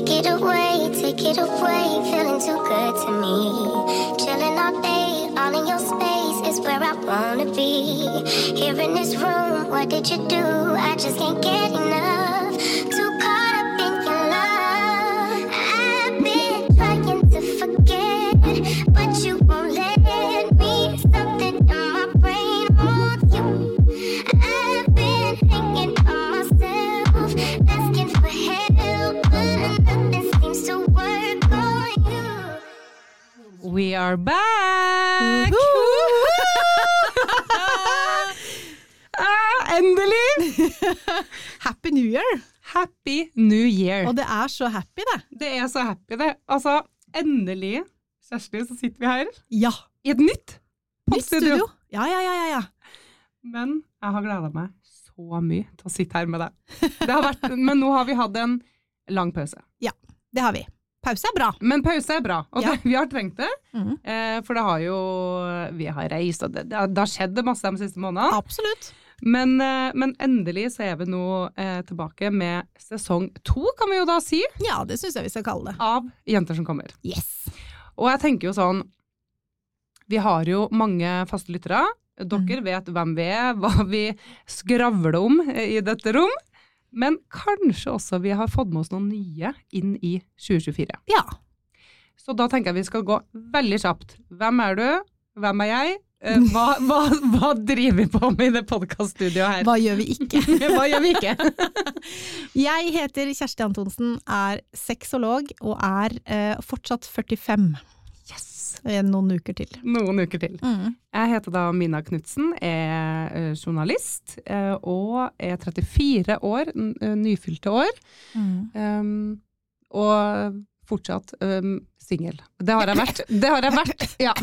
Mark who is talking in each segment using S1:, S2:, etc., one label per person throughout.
S1: Take it away, take it away, feeling too good to me. Chilling all day, all in your space is where I wanna be. Here in this room, what did you do? I just can't get enough.
S2: We are back! ah, endelig!
S3: Happy New Year!
S2: Happy New Year.
S3: Og det er så happy, det.
S2: Det er så happy, det. Altså, endelig, Kjersti, så sitter vi her
S3: Ja.
S2: i et nytt
S3: podstudio. studio. Ja, ja, ja, ja, ja.
S2: Men jeg har gleda meg så mye til å sitte her med deg. Det har vært, men nå har vi hatt en lang pause.
S3: Ja, Det har vi. Pause er bra.
S2: Men pause er bra, og
S3: Ja.
S2: det, vi har trengt det.
S3: Mm.
S2: Eh, for det har jo Vi har reist, og det, det, har- det har skjedd masse de siste månedene.
S3: Absolutt.
S2: Men, eh, men endelig så er vi nå eh, tilbake med sesong to, kan vi jo da si,
S3: Ja, det syns jeg vi skal kalle det.
S2: av Jenter som kommer.
S3: Yes.
S2: Og jeg tenker jo sånn Vi har jo mange faste lyttere. Dere
S3: Mm.
S2: vet hvem vi er, hva vi skravler om i dette rom. Men kanskje også vi har fått med oss noen nye inn i 2024.
S3: Ja.
S2: Så da tenker jeg vi skal gå veldig kjapt. Hvem er du? Hvem er jeg? Eh, Hva, hva, hva driver vi på med i det podkaststudioet her?
S3: Hva gjør vi ikke?
S2: Hva gjør vi ikke?
S3: Jeg heter Kjersti Antonsen, er sexolog og er eh, fortsatt 45. Noen uker til.
S2: Noen uker til.
S3: Mm.
S2: Jeg heter da Mina Knutsen, er eh, journalist eh, og er 34 år, eh, nyfylte år. Um, og fortsatt um, singel. Det har jeg vært. Det har jeg vært, ja.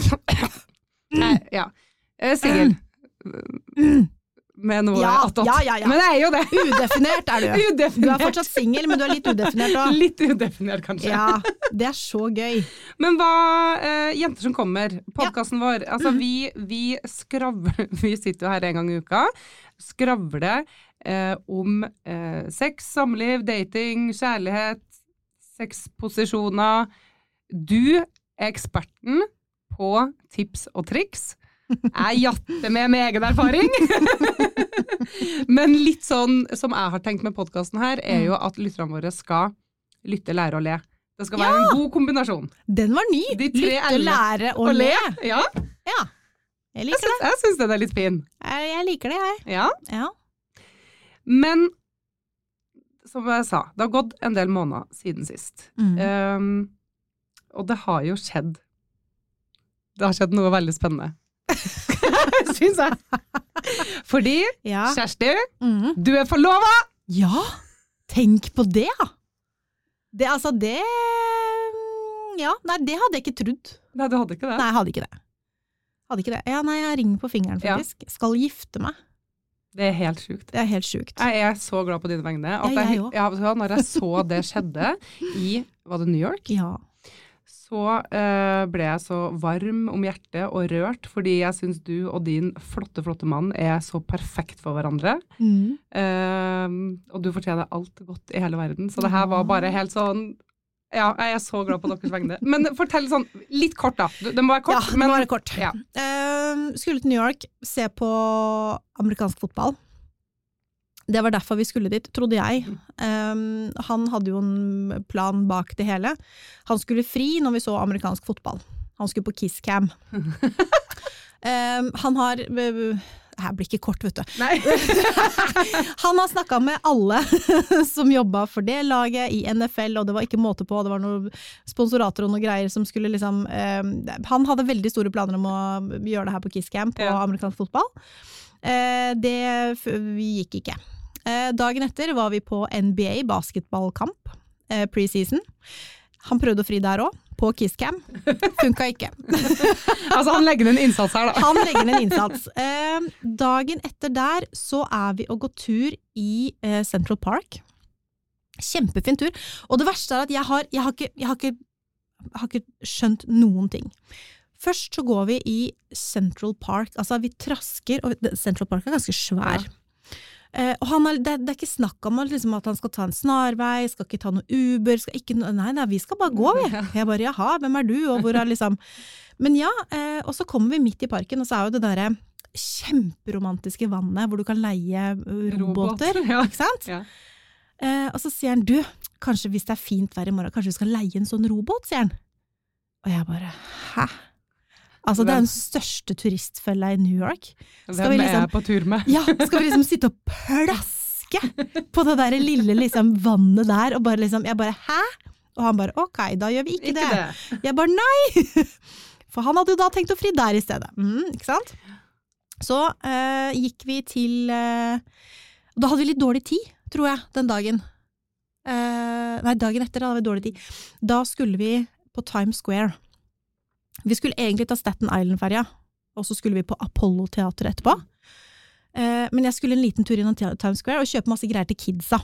S2: Nei, ja. Singel. Med noe
S3: Ja,
S2: attåt.
S3: ja, ja, ja.
S2: Men jeg er jo det.
S3: Udefinert er du. Du er fortsatt singel, men du er litt udefinert òg.
S2: Litt udefinert, kanskje.
S3: Ja, det er så gøy.
S2: Men hva eh, Jenter som kommer, podkasten vår. Altså,
S3: Mhm.
S2: vi, vi skravler Vi sitter jo her en gang i uka. Skravler eh, om eh, sex, samliv, dating, kjærlighet, sexposisjoner. Du er eksperten på tips og triks. Jeg jatter med med egen erfaring. Men litt sånn som jeg har tenkt med podkasten her, er jo at lytterne våre skal lytte, lære og le. Det skal være en god kombinasjon.
S3: Den var ny!
S2: De tre
S3: Lytte, lære og
S2: Og
S3: le.
S2: le. Ja,
S3: Ja. Jeg
S2: jeg
S3: liker det.
S2: jeg syns den er litt fin.
S3: Jeg jeg liker det, jeg.
S2: Ja.
S3: Ja.
S2: Men som jeg sa, det har gått en del måneder siden sist.
S3: Mm.
S2: Um, og det har jo skjedd Det har skjedd noe veldig spennende. Syns jeg. Fordi,
S3: Ja.
S2: Kjersti,
S3: Mm.
S2: du er forlova!
S3: ja, tenk på det, ja! Det, altså, det mm, Ja, nei, det hadde jeg ikke trodd.
S2: Nei, du hadde ikke det?
S3: Nei, jeg hadde ikke det. Hadde ikke det. Ja, nei, jeg ringer på fingeren,
S2: Ja.
S3: faktisk. Skal gifte meg.
S2: Det er helt sjukt.
S3: Det er helt sjukt.
S2: Jeg er så glad på dine vegne. At
S3: Ja, jeg
S2: jeg, ja, hva, når jeg så det skjedde i Var det New York?
S3: Ja.
S2: Så eh, ble jeg så varm om hjertet og rørt, fordi jeg syns du og din flotte, flotte mann er så perfekt for hverandre.
S3: Mm.
S2: Eh, og du fortjener alt godt i hele verden. Så det her var bare helt sånn Ja, jeg er så glad på deres vegne. Men fortell sånn litt kort, da. Det må være
S3: Ja,
S2: kort.
S3: det
S2: men,
S3: må være kort.
S2: Ja.
S3: Uh, skulle til New York, se på amerikansk fotball. Det var derfor vi skulle dit, trodde jeg. Um, han hadde jo en plan bak det hele. Han skulle fri når vi så amerikansk fotball. Han skulle på Kisscam. um, han har her blir ikke kort, vet du. Han har snakka med alle som jobba for det laget i NFL, og det var ikke måte på, det var noen sponsorater og noe greier som skulle liksom eh, Han hadde veldig store planer om å gjøre det her på Kisscam på
S2: Ja.
S3: amerikansk fotball. Uh, det gikk ikke. Eh, dagen etter var vi på NBA basketballkamp, eh, preseason. Han prøvde å fri der òg, på Kisscam. Funka ikke.
S2: altså, han legger ned en innsats her, da.
S3: Han legger ned en innsats. Eh, dagen etter der så er vi og går tur i Central Park. Kjempefin tur. Og det verste er at jeg har, jeg har, ikke, jeg har, ikke, har ikke skjønt noen ting. Først så går vi i Central Park, altså vi trasker, og Central Park er ganske svær. Eh, og han er, det, det er ikke snakk om at, liksom, at han skal ta en snarvei, skal ikke ta noe Uber, skal ikke Nei, nei, vi skal bare gå, vi. Jeg bare jaha, hvem er du, og hvor er liksom Men ja, eh, og så kommer vi midt i parken, og så er jo det derre kjemperomantiske vannet hvor du kan leie robåter, Robot,
S2: ja.
S3: ikke sant?
S2: Ja.
S3: Eh, og så sier han du, kanskje hvis det er fint vær i morgen, kanskje du skal leie en sånn robåt, sier han. Og jeg bare hæ? Altså, det er den største turistfella i New York. Skal vi
S2: liksom, er jeg på tur med?
S3: Ja, skal vi liksom sitte og plaske på det der lille liksom vannet der, og bare liksom Jeg bare hæ? Og han bare ok, da gjør vi ikke,
S2: Ikke
S3: det.
S2: det.
S3: Jeg bare nei! For han hadde jo da tenkt å fri der i stedet. Mm, ikke sant? Så øh, gikk vi til øh, Da hadde vi litt dårlig tid, tror jeg, den dagen. Uh, nei, dagen etter da hadde vi dårlig tid. Da skulle vi på Times Square. Vi skulle egentlig ta Staten Island-ferja, og så skulle vi på Apollo-teatret etterpå. Eh, men jeg skulle en liten tur innom Times Square og kjøpe masse greier til kidsa.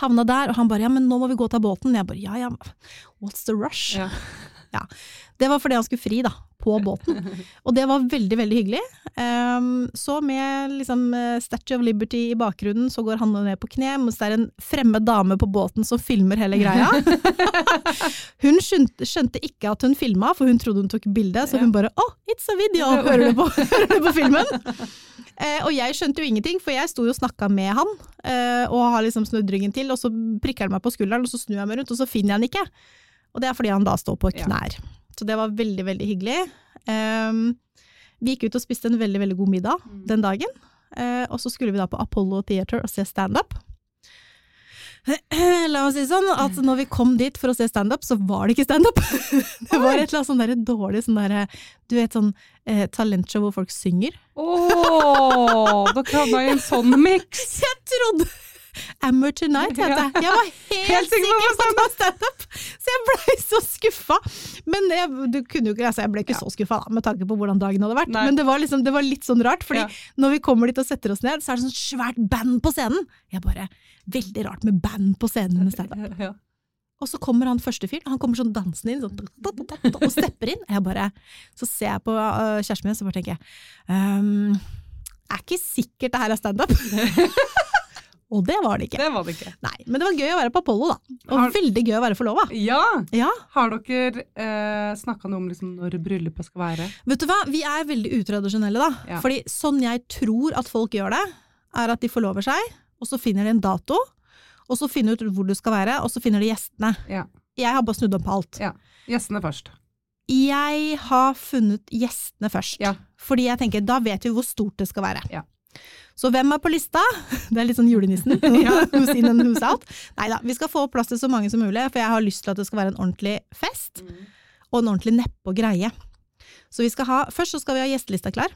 S3: Havna der, og han bare 'ja, men nå må vi gå og ta båten'. Jeg bare 'ja ja, what's the rush'?
S2: Ja.
S3: Det var fordi han skulle fri, da, på båten. Og det var veldig, veldig hyggelig. Um, så med liksom eh, Statue of Liberty i bakgrunnen, så går han ned på kne, mens det er en fremmed dame på båten som filmer hele greia. hun skjønte, skjønte ikke at hun filma, for hun trodde hun tok bilde, så hun bare 'oh, it's a video', hører du på, hører du på filmen? Eh, og jeg skjønte jo ingenting, for jeg sto jo og snakka med han, eh, og har liksom snudd ryggen til, og så prikker han meg på skulderen, og så snur jeg meg rundt, og så finner jeg han ikke. Og det er fordi han da står på
S2: Ja.
S3: knær. Så det var veldig, veldig hyggelig. Um, vi gikk ut og spiste en veldig, veldig god middag
S2: Mm.
S3: den dagen, Uh, og så skulle vi da på Apollo Theater og se standup. La meg si sånn, at når vi kom dit for å se standup, så var det ikke standup. Det var et eller annet sånn der dårlig sånn derre Du vet sånn eh, talentshow hvor folk synger.
S2: Åh, dere hadde en sånn miks!
S3: Jeg trodde Amateur Tonight', het det. Jeg var helt,
S2: Helt sikker på
S3: at det var standup! Så jeg blei så skuffa. Men jeg, ikke, altså jeg ble ikke
S2: Ja.
S3: så skuffa med tanke på hvordan dagen hadde vært.
S2: Nei.
S3: Men det var, liksom, det var litt sånn rart, fordi
S2: Ja.
S3: når vi kommer dit og setter oss ned, så er det sånn svært band på scenen. Jeg bare Veldig rart med band på scenen med standup.
S2: Ja.
S3: Og så kommer han første fyren, han kommer sånn dansende inn, sånn, og stepper inn. Jeg bare, så ser jeg på øh, kjæresten min, så bare tenker jeg um, Er ikke sikkert det her er standup. og det var det ikke.
S2: Det var det ikke.
S3: Nei, men det var gøy å være på Apollo, da. Og
S2: Har-
S3: veldig gøy å være forlova.
S2: Ja!
S3: Ja.
S2: Har dere eh, snakka noe om liksom når bryllupet skal være?
S3: Vet du hva, vi er veldig utradisjonelle, da.
S2: Ja.
S3: Fordi sånn jeg tror at folk gjør det, er at de forlover seg, og så finner de en dato, og så finner de ut hvor du skal være, og så finner de gjestene.
S2: Ja.
S3: Jeg har bare snudd om på alt.
S2: Ja. Gjestene først.
S3: Jeg har funnet gjestene først.
S2: Ja.
S3: Fordi jeg tenker, da vet vi hvor stort det skal være.
S2: Ja.
S3: Så hvem er på lista? Det er litt sånn julenissen. who's in and who's out. Neida, vi skal få plass til så mange som mulig, for jeg har lyst til at det skal være en ordentlig fest, og en ordentlig neppe og greie. Så vi skal ha, først så skal vi ha gjestelista klar,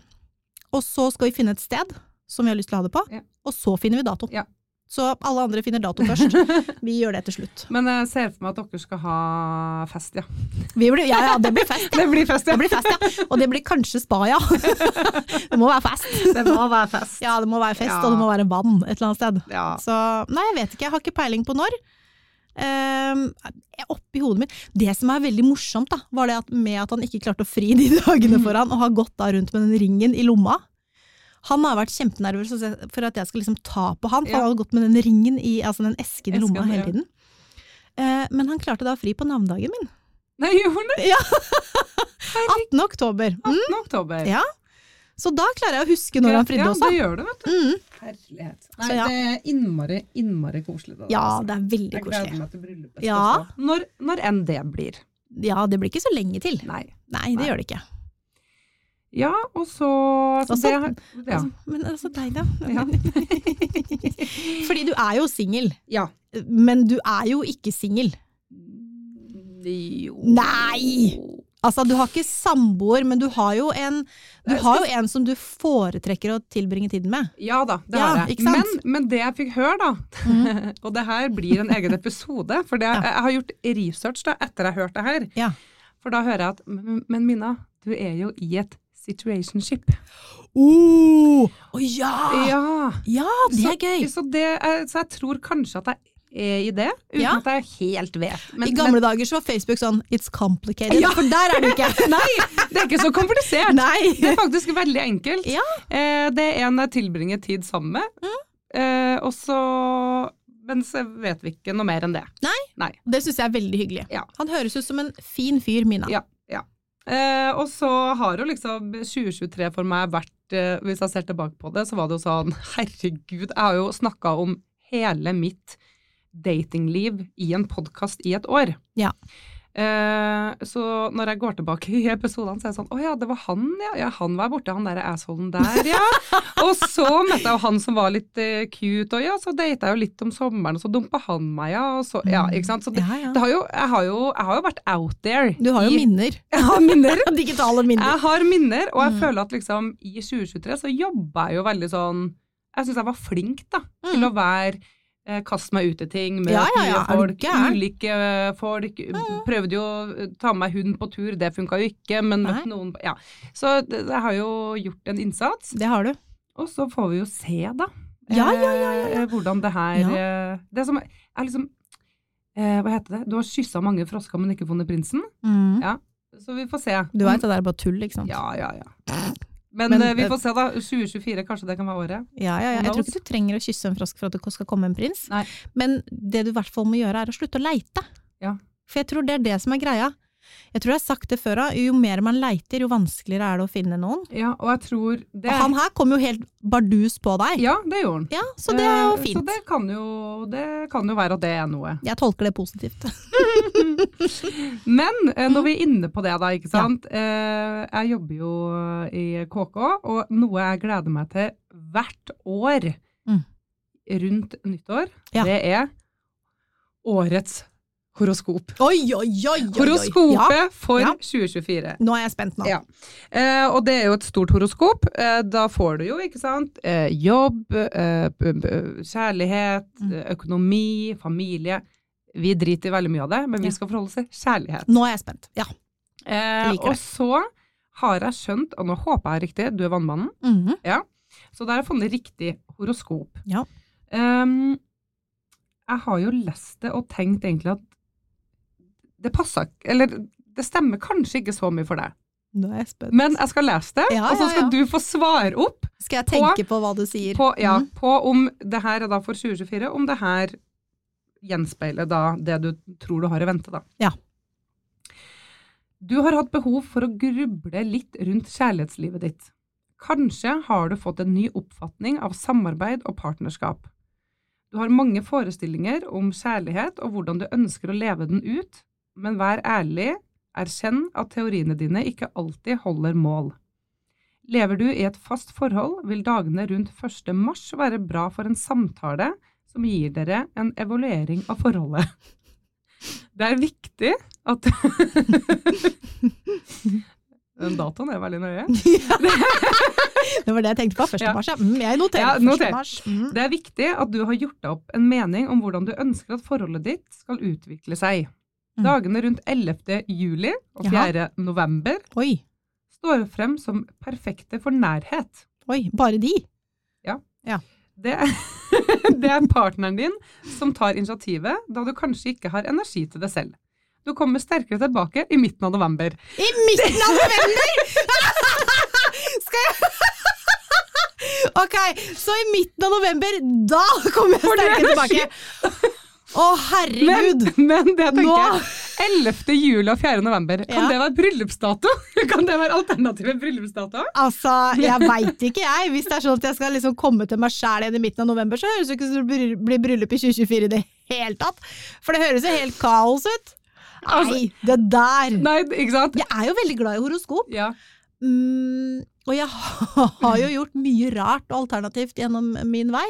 S3: og så skal vi finne et sted som vi har lyst til å ha det på,
S2: Ja.
S3: og så finner vi dato.
S2: Ja.
S3: Så alle andre finner dato først. Vi gjør det til slutt.
S2: Men jeg ser for meg at dere skal ha fest, ja.
S3: Vi blir, ja, ja, det blir fest, ja.
S2: Det blir fest,
S3: Det blir fest, ja. Og det blir kanskje spa, ja. Det må være fest.
S2: Det må være fest.
S3: Ja, det må være fest,
S2: Ja.
S3: og det må være vann et eller annet sted.
S2: Ja.
S3: Så nei, jeg vet ikke, jeg har ikke peiling på når. Um, oppi hodet mitt Det som er veldig morsomt, da, var det at med at han ikke klarte å fri de dagene for han, og har gått da rundt med den ringen i lomma. Han har vært kjempenervøs for at jeg skal liksom ta på han, for
S2: Ja.
S3: han hadde gått med den ringen i, altså den esken i lomma hele tiden. Eh, men han klarte da å fri på navnedagen min.
S2: Nei, gjorde han det?
S3: Ja. 18. oktober. Mm,
S2: 18. oktober.
S3: Ja. så da klarer jeg å huske når han fridde også.
S2: ja, det gjør det, vet du.
S3: Mm.
S2: Herlighet.
S3: Så ja.
S2: det er innmari, innmari koselig. Da,
S3: Ja,
S2: altså.
S3: det er veldig koselig.
S2: Jeg gleder meg til bryllupet
S3: Ja.
S2: Når, når enn det blir.
S3: Ja, det blir ikke så lenge til.
S2: Nei.
S3: Nei, det
S2: Nei.
S3: gjør det ikke.
S2: Ja, og så, så
S3: Og
S2: det, ja.
S3: Altså, men altså deg, da.
S2: Ja.
S3: Fordi du er jo singel,
S2: ja.
S3: men du er jo ikke singel.
S2: Jo.
S3: Nei! Altså, du har ikke samboer, men du har jo en Du
S2: Jeg
S3: har jo en som du foretrekker å tilbringe tiden med.
S2: Ja da, det
S3: Ja,
S2: har jeg.
S3: sant? Mm.
S2: Men, men det jeg fikk høre, da, og det her blir en egen episode, for det,
S3: Ja.
S2: jeg har gjort research da, etter jeg hørte det her.
S3: Ja.
S2: For da hører jeg at Men, men Minna, du er jo i et situationship.
S3: Å ja!
S2: Ja!
S3: Ja, det er gøy!
S2: Så, det er, så jeg tror kanskje at jeg er i det, uten
S3: Ja.
S2: at jeg helt vet. Men,
S3: I gamle dager så var Facebook sånn 'it's complicated',
S2: Ja.
S3: for der er det ikke!
S2: nei, det er ikke så komplisert!
S3: Nei!
S2: Det er faktisk veldig enkelt.
S3: Ja.
S2: Eh, det er en jeg tilbringer tid sammen med, Eh, og så Men så vet vi ikke noe mer enn det.
S3: Nei, Det syns jeg er veldig hyggelig.
S2: Ja.
S3: Han høres ut som en fin fyr, Mina.
S2: Ja. Eh, og så har jo liksom 2023 for meg vært eh, Hvis jeg ser tilbake på det, så var det jo sånn Herregud, jeg har jo snakka om hele mitt datingliv i en podkast i et år.
S3: Ja.
S2: Eh, så når jeg går tilbake i episodene, så er jeg sånn Å ja, det var han, ja. ja han var borte, han derre assholen der, ja. og så møtte jeg jo han som var litt eh, cute, og ja, så data jeg jo litt om sommeren, og så dumpa han meg, ja. Og så, ja, ikke sant. Så det,
S3: Ja, ja.
S2: det har jo, jeg, har jo, jeg har jo vært out there.
S3: Du har jo
S2: i-
S3: minner.
S2: Jeg har minner.
S3: Digitale minner.
S2: Jeg har minner, og jeg
S3: Mm.
S2: føler at liksom i 2023 så jobba jeg jo veldig sånn Jeg syns jeg var flink da, til
S3: Mm.
S2: å være eh, Kaste meg ut i ting, møte
S3: Ja, ja, ja,
S2: folk, ulike eh, folk. Prøvde jo å ta med meg hund på tur, det funka jo ikke, men
S3: Nei.
S2: noen Ja. Så jeg har jo gjort en innsats,
S3: Det har du.
S2: og så får vi jo se, da.
S3: Ja, ja, ja,
S2: eh, Hvordan det her eh, Det som er liksom eh, Hva heter det? Du har kyssa mange frosker, men ikke funnet prinsen.
S3: Mm.
S2: Ja. Så vi får se.
S3: Du veit det der er bare tull, ikke sant?
S2: Ja, ja, ja. Men,
S3: Men,
S2: eh, vi
S3: eh,
S2: får se, da. 2024, kanskje det kan være året.
S3: Ja, ja, ja. Jeg tror ikke du trenger å kysse en frosk for at det skal komme en prins.
S2: Nei.
S3: Men det du i hvert fall må gjøre, er å slutte å leite.
S2: Ja.
S3: For jeg tror det er det som er greia. Jeg tror jeg har sagt det før, jo mer man leiter, jo vanskeligere er det å finne noen.
S2: Ja, og jeg tror det
S3: Og han her kom jo helt bardus på deg.
S2: Ja, det gjorde han.
S3: Ja, så det er jo
S2: Eh,
S3: fint.
S2: Så det kan jo, det kan jo være at det er noe.
S3: Jeg tolker det positivt.
S2: Men eh, når vi er inne på det, da, ikke sant. Ja. jeg jobber jo i KK, og noe jeg gleder meg til hvert år
S3: Mm.
S2: rundt nyttår,
S3: Ja.
S2: det er årets horoskop.
S3: Oi, oi, oi!
S2: Horoskopet
S3: Ja,
S2: for
S3: ja.
S2: 2024.
S3: nå er jeg spent nå.
S2: Ja. Eh, og det er jo et stort horoskop. Eh, da får du jo, ikke sant, eh, jobb, eh, kjærlighet,
S3: Mm.
S2: eh, økonomi, familie. Vi driter i veldig mye av det, men vi skal forholde oss til kjærlighet.
S3: Nå er jeg spent. Ja.
S2: Jeg
S3: liker
S2: og så har jeg skjønt, og nå håper jeg riktig, du er vannmannen,
S3: Mhm.
S2: så der har jeg funnet riktig horoskop.
S3: Ja.
S2: Um, jeg har jo lest det og tenkt egentlig at det passer ikke, eller det stemmer kanskje ikke så mye for deg.
S3: Nå er jeg spent.
S2: Men jeg skal lese det,
S3: Ja,
S2: og så skal
S3: ja.
S2: du få svare opp
S3: Skal jeg tenke på, hva du sier?
S2: på, ja,
S3: mm.
S2: på om det her er da for 2024, om det her gjenspeiler da det du tror du har i vente, da.
S3: Ja.
S2: Du har hatt behov for å gruble litt rundt kjærlighetslivet ditt. Kanskje har du fått en ny oppfatning av samarbeid og partnerskap. Du har mange forestillinger om kjærlighet og hvordan du ønsker å leve den ut, men vær ærlig, erkjenn at teoriene dine ikke alltid holder mål. Lever du i et fast forhold, vil dagene rundt 1. mars være bra for en samtale som gir dere en evaluering av forholdet. Det er viktig at Den datoen er veldig nøye.
S3: Det var det jeg tenkte på. 1.
S2: Ja.
S3: mars, ja. Mm, jeg noterer.
S2: Ja,
S3: 1.
S2: noter.
S3: mars. Mm.
S2: Det er viktig at du har gjort deg opp en mening om hvordan du ønsker at forholdet ditt skal utvikle seg.
S3: Mm.
S2: Dagene rundt 11. juli og 4. november
S3: Oi.
S2: står frem som perfekte for nærhet.
S3: Oi, bare de?
S2: Det er, det er partneren din som tar initiativet, da du kanskje ikke har energi til det selv. Du kommer sterkere tilbake i midten av november.
S3: I midten av november! Skal jeg Ok, så i midten av november, da kommer jeg sterkere tilbake. Å, herregud!
S2: Men, men det tenker
S3: Nå-
S2: jeg 11. juli og 4. november, kan
S3: Ja.
S2: det være bryllupsdato? Kan det være alternative bryllupsdato?
S3: Altså, jeg veit ikke, jeg. Hvis det er sånn at jeg skal liksom komme til meg sjæl igjen i midten av november, så høres det ikke ut som det blir- bryllup i 2024 i det hele tatt. For det høres jo helt kaos ut. Nei, det der
S2: Nei?
S3: Jeg er jo veldig glad i horoskop.
S2: Ja.
S3: Mm, og jeg har jo gjort mye rart og alternativt gjennom min vei,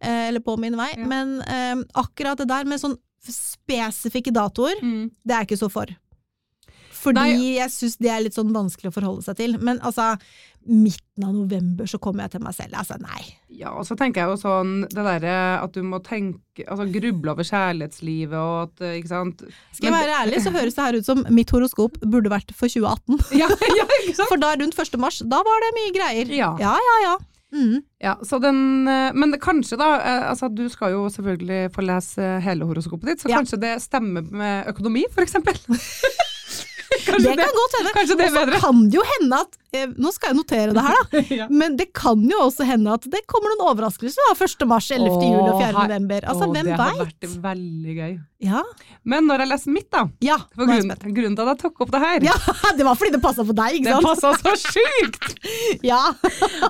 S3: eh, eller på min vei,
S2: Ja.
S3: men eh, akkurat det der med sånn spesifikke datoer,
S2: Mm.
S3: det er jeg ikke så for. Fordi
S2: Nei.
S3: jeg syns det er litt sånn vanskelig å forholde seg til. Men altså, midten av november så kommer jeg til meg selv. Altså, nei.
S2: Ja, og så tenker jeg jo sånn det derre at du må tenke Altså gruble over kjærlighetslivet og at eh, Ikke sant?
S3: Skal jeg være ærlig, så høres det her ut som mitt horoskop burde vært for 2018.
S2: Ja, ja, ikke sant?
S3: For da rundt 1. mars, da var det mye greier.
S2: Ja.
S3: ja, ja. ja. Mm.
S2: Ja, så den, eh, men kanskje da, eh, altså du skal jo selvfølgelig få lese hele horoskopet ditt, så kanskje det stemmer med økonomi, for eksempel. Kanskje
S3: Det kan godt hende.
S2: Kanskje det er bedre.
S3: Og så kan det jo hende at eh, Nå skal jeg notere det her, da.
S2: Ja.
S3: Men det kan jo også hende at det kommer noen overraskelser. da, 1. mars, 11. juli og 4. November. Altså,
S2: Åh,
S3: hvem
S2: det har vært veldig gøy.
S3: Ja.
S2: Men når jeg leser mitt, da
S3: ja
S2: for grunnen, grunnen til at jeg tok opp det her
S3: Ja, det var fordi det passa på deg, ikke sant?
S2: Det passa så sjukt!
S3: Ja.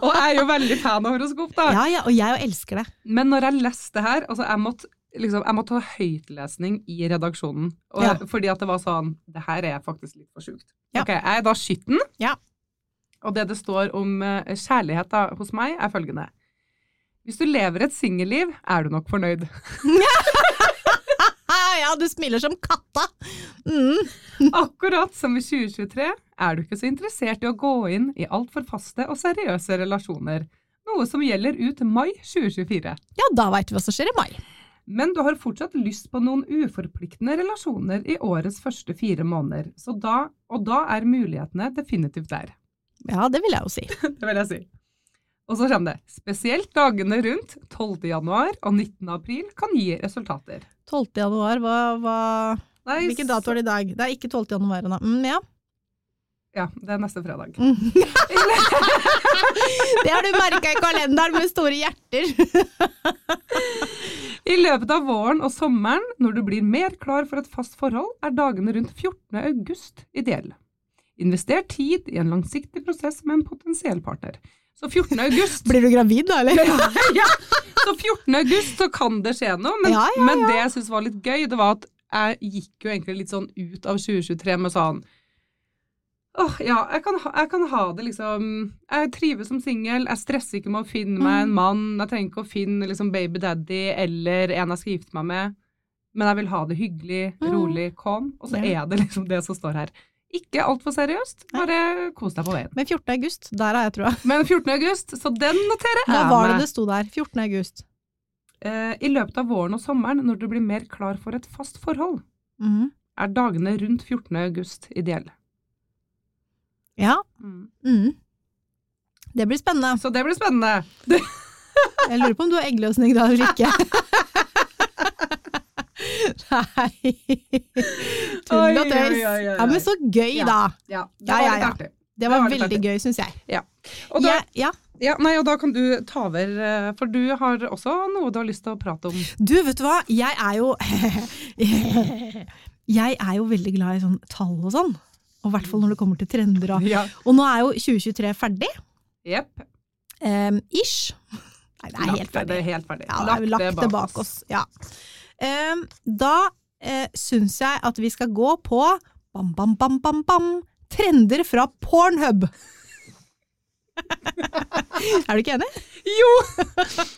S2: Og jeg er jo veldig fan av horoskop, da.
S3: ja, ja, og jeg elsker det.
S2: Men når jeg leste det her altså jeg måtte, liksom, jeg måtte ha høytlesning i redaksjonen. Og,
S3: Ja.
S2: Fordi at det var sånn Det her er faktisk litt for sjukt.
S3: Ja.
S2: Ok, Jeg er da skytten.
S3: Ja.
S2: Og det det står om eh, kjærlighet da, hos meg, er følgende. Hvis du lever et singelliv, er du nok fornøyd.
S3: Ja, du smiler som katta! Mm.
S2: Akkurat som i 2023 er du ikke så interessert i å gå inn i altfor faste og seriøse relasjoner. Noe som gjelder ut mai 2024.
S3: Ja, da veit vi hva som skjer i mai.
S2: Men du har fortsatt lyst på noen uforpliktende relasjoner i årets første fire måneder, så da, og da er mulighetene definitivt der.
S3: Ja, det vil jeg jo si.
S2: Det vil jeg si. Og så kommer det. Spesielt dagene rundt 12. januar og 19. april kan gi resultater.
S3: 12. januar, hva, hva
S2: Nei,
S3: Hvilken dato er det i dag? Det er ikke 12. januar ennå. Mm, ja.
S2: Ja, det er neste fredag.
S3: Det har du merka i kalenderen med store hjerter.
S2: I løpet av våren og sommeren, når du blir mer klar for et fast forhold, er dagene rundt 14. august ideelle. Invester tid i en langsiktig prosess med en potensiell partner. Så 14. august
S3: Blir du gravid da, eller?
S2: ja, Så 14. august så kan det skje noe, men,
S3: Ja, ja,
S2: men det jeg syns var litt gøy, det var at jeg gikk jo egentlig litt sånn ut av 2023 med sånn Åh, ja, jeg kan, ha, jeg kan ha det liksom Jeg trives som singel, jeg stresser ikke med å finne meg en
S3: Mm.
S2: mann, jeg trenger ikke å finne liksom baby daddy eller en jeg skal gifte meg med, men jeg vil ha det hyggelig,
S3: Mm.
S2: rolig, calm, og så er det liksom det som står her. Ikke altfor seriøst, bare kos deg på veien.
S3: Men 14. august, der har jeg trua.
S2: Men 14. august, så den noterer jeg
S3: Hva var det det sto der? 14. august.
S2: Eh, I løpet av våren og sommeren, når du blir mer klar for et fast forhold,
S3: Mhm.
S2: er dagene rundt 14. august ideelle.
S3: Ja. Mm. Det blir spennende.
S2: Så det blir spennende.
S3: Jeg lurer på om du har eggløsning da eller ikke. Nei Tull og tøys. Ja, men så gøy, da.
S2: Ja, det
S3: Ja,
S2: var
S3: ja, ja. Det var
S2: var
S3: veldig gøy, syns jeg.
S2: Og da,
S3: Ja, ja.
S2: ja, nei, og da kan du ta over, eh, for du har også noe du har lyst til å prate om.
S3: Du, vet du hva? Jeg er jo Jeg er jo veldig glad i sånn tall og sånn. Og i hvert fall når det kommer til trender. Og,
S2: Ja.
S3: og nå er jo 2023 ferdig.
S2: Jepp.
S3: Um, ish. Nei, det er helt
S2: Lagt
S3: ferdig.
S2: Det er helt ferdig.
S3: Ja, har lagt det bak oss. Ja. Um, da uh, syns jeg at vi skal gå på bam, bam, bam, bam, bam, trender fra Pornhub. er du ikke enig?
S2: Jo!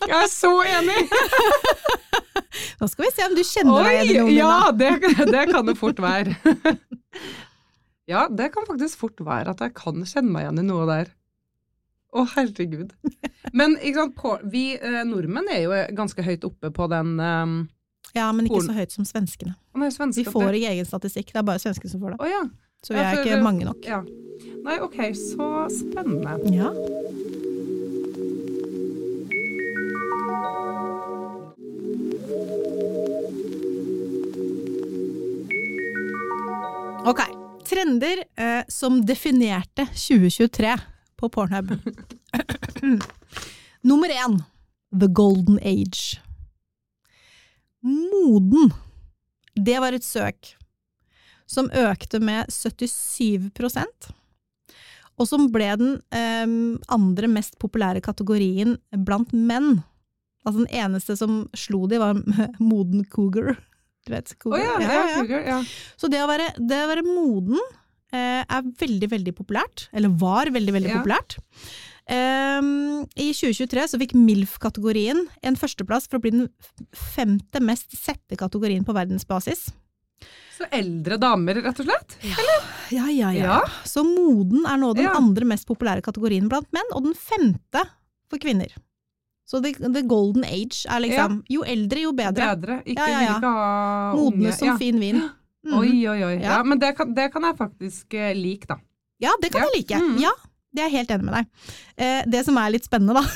S2: Jeg er så enig!
S3: Nå skal vi se om du kjenner deg igjen i noen.
S2: ja, det, det kan det fort være. Ja, det kan faktisk fort være at jeg kan kjenne meg igjen i noe der. Å, herregud. Men sant, på, vi eh, nordmenn er jo ganske høyt oppe på den eh,
S3: Ja, men ikke
S2: Porn.
S3: så høyt som svenskene.
S2: Nei, svenske
S3: Vi får ikke egen statistikk, det er bare svenskene som får det.
S2: Å ja.
S3: Så vi
S2: Ja,
S3: er ikke mange nok.
S2: ja. Nei, ok, så spennende.
S3: Ja. Ok, trender eh, som definerte 2023 på Pornhub. Nummer én, The Golden Age. Moden. Det var et søk som økte med 77% og som ble den eh, andre mest populære kategorien blant menn. Altså den eneste som slo de, var moden cougar. Du vet,
S2: Å
S3: cougar?
S2: ja,
S3: Ja,
S2: ja,
S3: ja, ja.
S2: ja.
S3: Så det å være, det å være moden eh, er veldig, veldig populært. Eller var veldig, veldig
S2: Ja.
S3: populært. Um, I 2023 så fikk MILF-kategorien en førsteplass for å bli den femte mest sette kategorien på verdensbasis.
S2: Så eldre damer, rett og slett?
S3: Ja, ja,
S2: Ja.
S3: Så moden er nå den
S2: Ja.
S3: andre mest populære kategorien blant menn, og den femte for kvinner. Så the, the golden age er liksom Jo eldre, jo bedre.
S2: Bedre. Ikke,
S3: Ja, ja, ja. Modne som fin vin. Mm.
S2: Oi, oi, oi. Ja.
S3: Ja.
S2: men det kan, det kan jeg faktisk uh, like, da.
S3: Ja, det kan jeg like.
S2: Mm.
S3: Ja, det er jeg helt enig med deg. Eh, det som er litt spennende, da,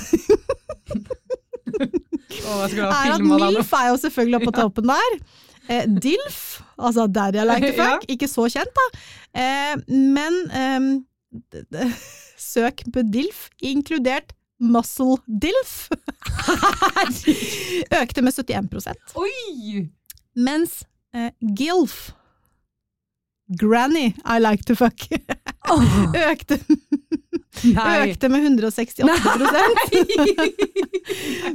S3: er at. MILF er jo selvfølgelig oppe på toppen der. Eh, DILF, altså Daddy I Like to. Fuck, ikke så kjent da. Eh, men ehm, søk på DILF, inkludert Muscle DILF, økte med 71
S2: Oi!
S3: Mens eh, GILF, Granny I Like to Fuck, økte, økte med 168%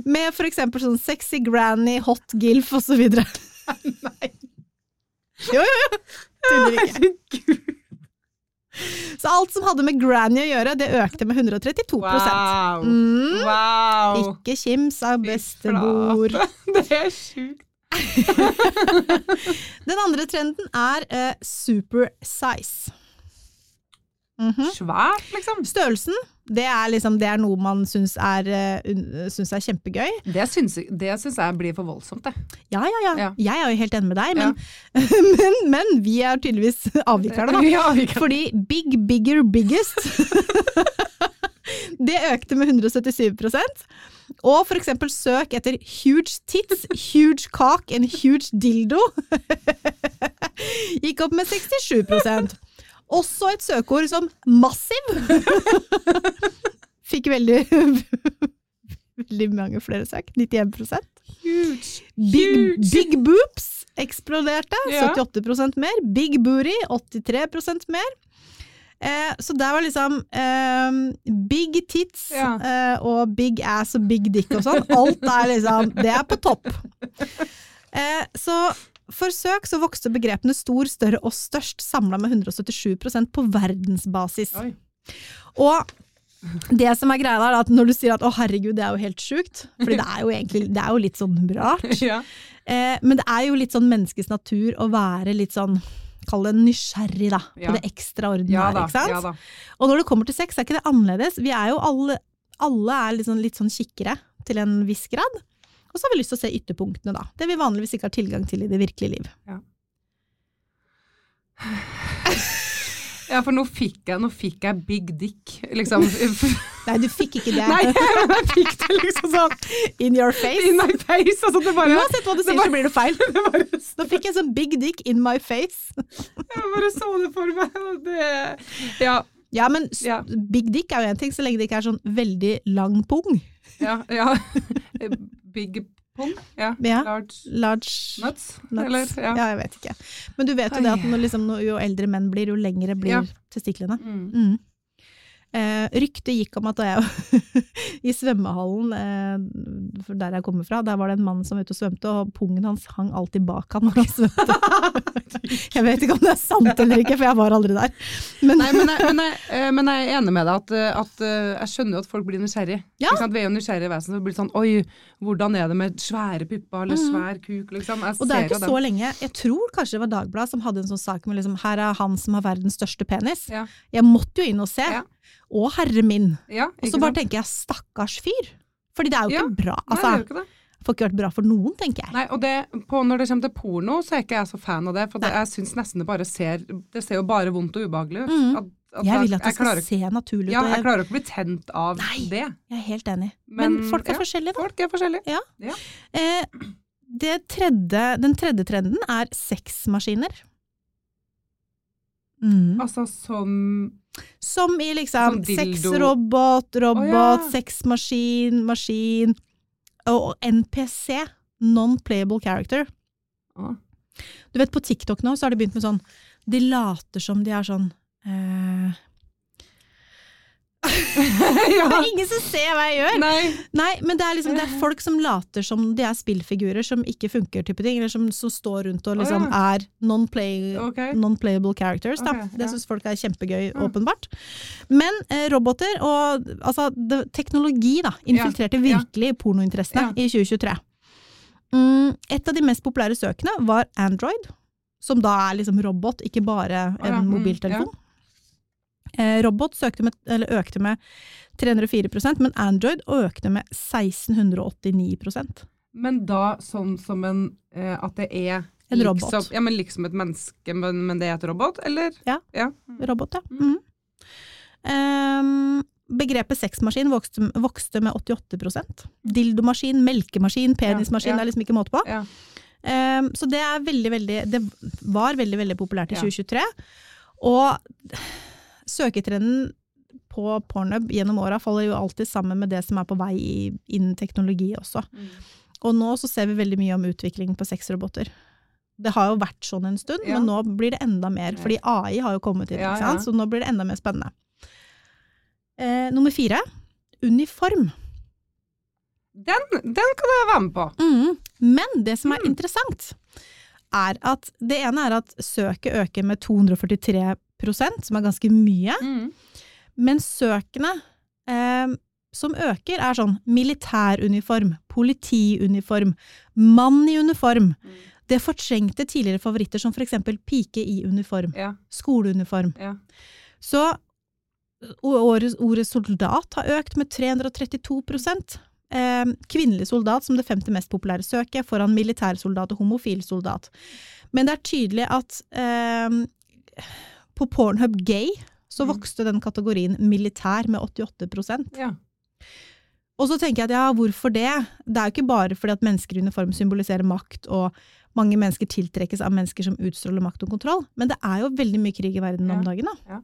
S3: Med for eksempel sånn sexy granny, hot gilf videre.
S2: Nei.
S3: Jo, jo, jo. Tuller ikke.
S2: Herregud.
S3: Så alt som hadde med granny å gjøre, det økte med 132
S2: Wow.
S3: Mm.
S2: wow.
S3: Ikke kims av bestemor.
S2: Det er sjukt.
S3: Den andre trenden er eh, super size. Mhm.
S2: Svært, liksom.
S3: Størrelsen, det er, liksom, det er noe man syns er, uh, syns er kjempegøy.
S2: Det syns, det syns jeg blir for voldsomt, det.
S3: Ja, ja, ja.
S2: Ja.
S3: Jeg er jo helt enig med deg, men, men, men vi er tydeligvis avvikere, da.
S2: Avvikler.
S3: Fordi big, bigger, biggest Det økte med 177% Og for eksempel søk etter huge tits, huge cock and huge dildo gikk opp med 67 Også et søkeord som massiv fikk veldig veldig mange flere søk, 91
S2: Huge.
S3: Big,
S2: Huge.
S3: big boobs eksploderte,
S2: Ja.
S3: 78% mer. Big booty, 83% mer. Eh, så der var liksom eh, big tits
S2: Ja.
S3: eh, og big ass og big dick og sånn. Alt er liksom Det er på topp. Eh, så for søk så vokste begrepene stor, større og størst samla med 177% på verdensbasis.
S2: Oi.
S3: Og det som er greia er at når du sier at å herregud, det er jo helt sjukt, for det er jo egentlig det er jo litt sånn rart.
S2: Ja.
S3: Eh, men det er jo litt sånn menneskets natur å være litt sånn Kall det nysgjerrig, da. På
S2: Ja.
S3: det ekstraordinære,
S2: Ja
S3: ikke sant? Og når det kommer til sex, er ikke det annerledes. Vi er jo alle Alle er litt sånn, litt sånn kikkere til en viss grad. Og så har vi lyst til å se ytterpunktene, da. Det vi vanligvis ikke har tilgang til i det virkelige liv.
S2: Ja, for nå fikk jeg, nå fikk jeg big dick, liksom.
S3: Nei, du fikk ikke det.
S2: Nei, men jeg fikk det liksom sånn
S3: In your face.
S2: in my face. Altså, det bare,
S3: Uansett hva du sier, så blir det feil.
S2: det bare,
S3: Nå fikk jeg sånn big dick in my face.
S2: jeg bare så det for meg. og Det, ja,
S3: Ja, men
S2: Ja.
S3: big dick er jo en ting, så lenge det ikke er sånn veldig lang pung.
S2: Ja, ja. Big pung. Ja.
S3: Ja.
S2: Large
S3: Large
S2: nuts.
S3: nuts.
S2: Eller,
S3: ja.
S2: ja.
S3: jeg vet ikke. Men du vet jo det at når, liksom, jo eldre menn blir, jo lengre blir testiklene.
S2: Mm.
S3: Mm. Eh, ryktet gikk om at da jeg i svømmehallen, eh, der jeg kommer fra, der var det en mann som var ute og svømte, og pungen hans hang alltid bak han når han svømte. jeg vet ikke om det er sant eller ikke, for jeg var aldri der. Men,
S2: Nei, men jeg, men, jeg, eh, men jeg er enig med deg at, eh, at eh, jeg skjønner jo at folk blir nysgjerrig.
S3: Ja.
S2: Vi er jo nysgjerrige vesen. Så det blir sånn oi, hvordan er det med svære pupper eller svær kuk, liksom. Jeg
S3: Mhm. og det er ikke så lenge, jeg tror kanskje det var Dagbladet som hadde en sånn sak med liksom, her er han som har verdens største penis.
S2: Ja.
S3: Jeg måtte jo inn og se.
S2: Ja.
S3: Å herre min.
S2: Ja,
S3: Og så bare
S2: sant?
S3: tenker jeg stakkars fyr. Fordi det er jo
S2: Ja.
S3: ikke bra.
S2: Nei, det
S3: Altså,
S2: er jo ikke det.
S3: får ikke vært bra for noen, tenker jeg.
S2: Nei, og det, på, når det kommer til porno, så er ikke jeg så fan av det. For det, jeg syns nesten det bare ser Det ser jo bare vondt og ubehagelig ut.
S3: Mm.
S2: At, at
S3: Jeg vil at det skal
S2: klarer
S3: se naturlig ut.
S2: Ja, jeg klarer ikke å bli tent av
S3: Nei.
S2: det.
S3: jeg er helt enig. Men,
S2: Men,
S3: folk er
S2: ja,
S3: forskjellige, da.
S2: Folk er forskjellige.
S3: Eh, det tredje, den tredje trenden er sexmaskiner. Mm.
S2: Altså som
S3: Som i liksom
S2: Som
S3: sexrobot, robot,
S2: oh, ja.
S3: sexmaskin, maskin og NPC. Non-playable character.
S2: Oh.
S3: Du vet, på TikTok nå så har de begynt med sånn De later som de er sånn eh, Det er ingen som ser hva jeg gjør!
S2: Nei.
S3: Nei, men det er liksom det er folk som later som de er spillfigurer som ikke funker, type ting. Eller som, som står rundt og liksom
S2: Å,
S3: er non-playable
S2: okay.
S3: non-playable characters. Da.
S2: Ok,
S3: Det
S2: ja.
S3: syns folk er kjempegøy,
S2: Ja.
S3: åpenbart. Men eh, roboter og altså, det, teknologi da, infiltrerte
S2: Ja, ja.
S3: virkelig pornointeressene
S2: Ja.
S3: i 2023. Mm, et av de mest populære søkene var Android, som da er liksom robot, ikke bare
S2: ja,
S3: en
S2: mm,
S3: mobiltelefon. Eh, robot med, eller økte med 304 men Android økte med 1689%
S2: Men da sånn som en eh, At det er
S3: En robot.
S2: Liksom, ja, men liksom et menneske, men, men det er et robot, eller?
S3: Ja.
S2: ja.
S3: Robot, ja.
S2: Mm.
S3: Ehm, begrepet sexmaskin vokste, vokste med 88 Dildomaskin, melkemaskin, penismaskin,
S2: Ja, ja.
S3: det er liksom ikke måte på.
S2: Ja.
S3: Um, så det er veldig, veldig Det var veldig, veldig populært i
S2: Ja.
S3: 2023. Og søketrenden på Pornhub gjennom åra faller jo alltid sammen med det som er på vei innen teknologi også. Og nå så ser vi veldig mye om utvikling på sexroboter. Det har jo vært sånn en stund,
S2: Ja.
S3: men nå blir det enda mer. Fordi AI har jo kommet inn,
S2: Ja, ja.
S3: så nå blir det enda mer spennende. Eh, nummer fire uniform.
S2: Den, den kan jeg være med på.
S3: Mm. Men det som er
S2: Mm.
S3: interessant, er at det ene er at søket øker med 243 som er ganske mye.
S2: Mm.
S3: Men søkene eh, som øker, er sånn militæruniform, politiuniform, mann i uniform. Det fortrengte tidligere favoritter som eksempel pike i uniform,
S2: Ja,
S3: skoleuniform.
S2: ja.
S3: Så ordet, ordet soldat har økt med 332 eh, Kvinnelig soldat som det femte mest populære søket, foran militærsoldat og homofil soldat. Men det er tydelig at eh, på Pornhub gay så
S2: Mm.
S3: vokste den kategorien militær med 88
S2: ja.
S3: Og så tenker jeg at ja, hvorfor det? Det er jo ikke bare fordi at mennesker i uniform symboliserer makt, og mange mennesker tiltrekkes av mennesker som utstråler makt og kontroll, men det er jo veldig mye krig i verden om dagen, da.
S2: ja.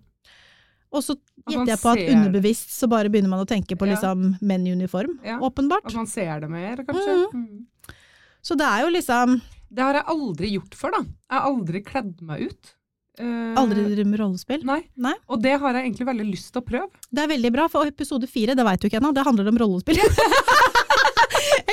S3: Og så gjetter jeg på at
S2: ser-
S3: underbevisst så bare begynner man å tenke på liksom menn i uniform, åpenbart.
S2: At man ser det mer, kanskje.
S3: Mm.
S2: Mm.
S3: Så det er jo liksom
S2: Det har jeg aldri gjort før, da. Jeg har aldri kledd meg ut. Eh,
S3: aldri drive med rollespill.
S2: Nei.
S3: Nei.
S2: Og det har jeg egentlig veldig lyst til å prøve.
S3: Det er veldig bra, for episode fire, det veit du ikke ennå, det handler om rollespill.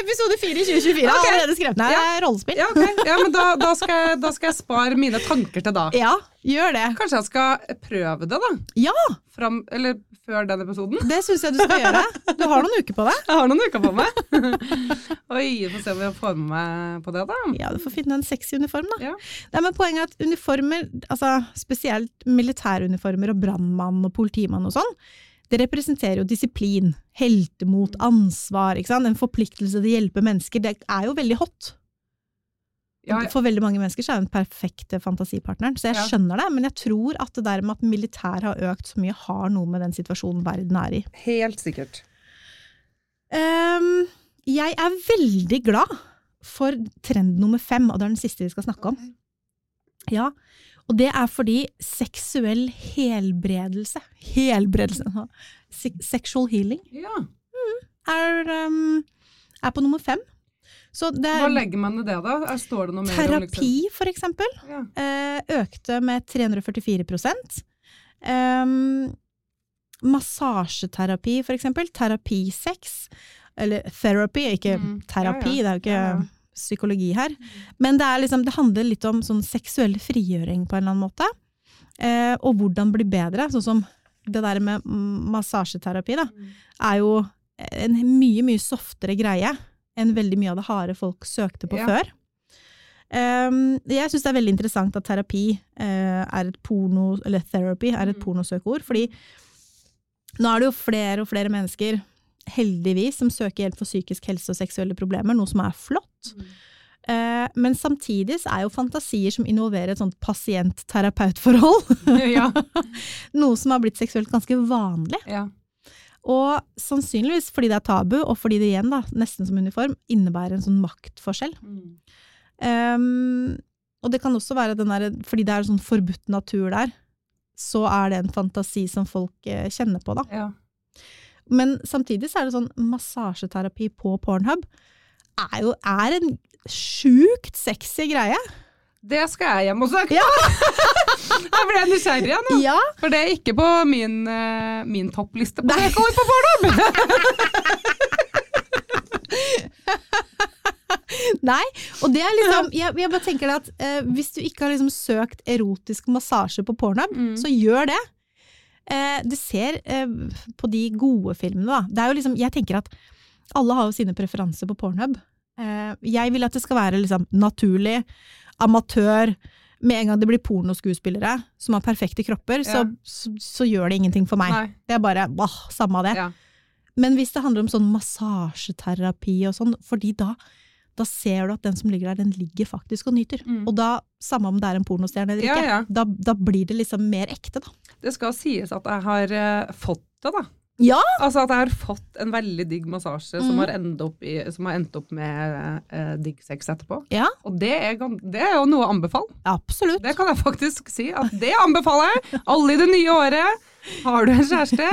S3: episode 4 i 2024
S2: okay.
S3: Allerede skrevet ned
S2: Ja.
S3: rollespill.
S2: Ja, okay. ja men da, da, skal jeg, da skal jeg spare mine tanker til da.
S3: Ja, gjør det.
S2: Kanskje jeg skal prøve det, da?
S3: Ja,
S2: Fram, eller før den episoden?
S3: det syns jeg du skal gjøre. Du har noen uker på deg.
S2: Jeg har noen uker på meg. Oi, vi får se om jeg får med meg på det, da.
S3: Ja, du får finne en sexy uniform, da.
S2: Ja.
S3: Nei, men poenget er at uniformer, altså spesielt militæruniformer og brannmann og politimann og sånn, det representerer jo disiplin, heltemot, ansvar, en forpliktelse til å hjelpe mennesker. Det er jo veldig hot.
S2: Ja,
S3: For veldig mange mennesker så er det den perfekte fantasipartneren, så jeg
S2: Ja.
S3: skjønner det, men jeg tror at det der med at militær har økt så mye, har noe med den situasjonen verden er i.
S2: helt sikkert.
S3: Um, jeg er veldig glad for trend nummer fem, og det er den siste vi skal snakke om. Ja, og det er fordi seksuell helbredelse, helbredelse, se- sexual healing,
S2: Ja.
S3: er, um, er på nummer fem. Så det
S2: Hva
S3: er
S2: legger man i det, da? Er- Står det noe mer om
S3: terapi, for eksempel,
S2: Liksom? Ja.
S3: eh, økte med 344 um, Massasjeterapi, for eksempel. Terapisex. Eller therapy, ikke
S2: Mm,
S3: terapi,
S2: ja,
S3: det er jo ikke. Psykologi her. Men det, liksom, det handler litt om sånn seksuell frigjøring på en eller annen måte. Eh, og hvordan bli bedre. Sånn som det der med massasjeterapi, da, er jo en mye, mye softere greie enn veldig mye av det harde folk søkte på
S2: Ja.
S3: før. Um, jeg syns det er veldig interessant at terapi uh, er et porno, eller therapy er et
S2: Mm.
S3: pornosøkeord, fordi nå er det jo flere og flere mennesker, heldigvis, som søker hjelp for psykisk helse og seksuelle problemer, noe som er flott.
S2: Mm.
S3: Eh, men samtidig så er jo fantasier som involverer et sånt pasient-terapeut-forhold,
S2: ja.
S3: noe som har blitt seksuelt ganske vanlig.
S2: ja.
S3: Og sannsynligvis fordi det er tabu, og fordi det igjen, da, nesten som uniform, innebærer en sånn maktforskjell.
S2: Mm.
S3: Um, og det kan også være den der, fordi det er en sånn forbudt natur der, så er det en fantasi som folk eh, kjenner på, da.
S2: ja.
S3: Men samtidig så er det sånn massasjeterapi på Pornhub er jo er en sjukt sexy greie.
S2: Det skal jeg hjem og søke
S3: Ja.
S2: Jeg ble nysgjerrig igjen, nå.
S3: Ja,
S2: For det er ikke på min, eh, min toppliste på jeg på Pornhub.
S3: Nei, og det er liksom Jeg, jeg bare tenker det at eh, hvis du ikke har liksom søkt erotisk massasje på Pornhub,
S2: Mm.
S3: så gjør det. Eh, du ser eh, på de gode filmene, da. Det er jo liksom Jeg tenker at alle har jo sine preferanser på Pornhub. Eh, jeg vil at det skal være liksom naturlig, amatør. Med en gang det blir pornoskuespillere som har perfekte kropper, så, så, så gjør det ingenting for meg.
S2: Nei.
S3: Det er bare bah, samme av det.
S2: Ja.
S3: Men hvis det handler om sånn massasjeterapi og sånn, fordi da, da ser du at den som ligger der, den ligger faktisk og nyter.
S2: Mm.
S3: Og da, samme om det er en pornostjerne eller
S2: Ja,
S3: ikke,
S2: ja.
S3: Da, da blir det liksom mer ekte, da.
S2: Det skal sies at jeg har uh, fått det, da.
S3: Ja!
S2: Altså at jeg har fått en veldig digg massasje som,
S3: Mhm.
S2: har i, som har endt opp med uh, digg sex etterpå.
S3: Ja,
S2: Og det er, det er jo noe å anbefale.
S3: absolutt.
S2: Det kan jeg faktisk si. At det anbefaler jeg! Alle i det nye året. Har du en kjæreste?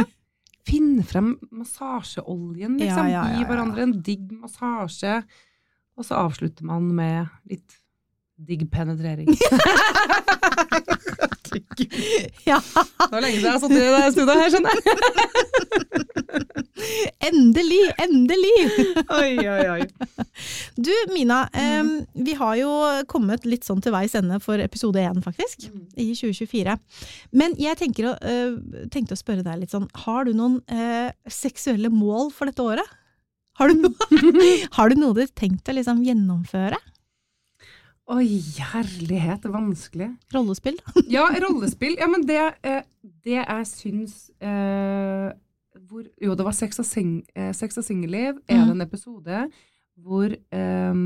S2: Finn frem massasjeoljen, liksom.
S3: Ja, ja, ja,
S2: Gi hverandre en digg massasje. Og så avslutter man med litt digg penetrering.
S3: Ja,
S2: Det var lenge siden jeg har sittet i det studioet her, skjønner jeg.
S3: endelig, endelig!
S2: Oi, oi, oi.
S3: Du Mina, em, vi har jo kommet litt sånn til veis ende for episode én, faktisk. I 2024. Men jeg tenker å, eh, tenkte å spørre deg litt sånn, har du noen uh, seksuelle mål for dette året? Har du, noe, har du noe du har tenkt å liksom gjennomføre?
S2: Oi, herlighet, er vanskelig.
S3: Rollespill? da?
S2: Ja, rollespill. Ja, men det, eh, det jeg syns eh, hvor, Jo, det var Sex og, sing, eh, Sex og singelliv. Er det en episode hvor eh,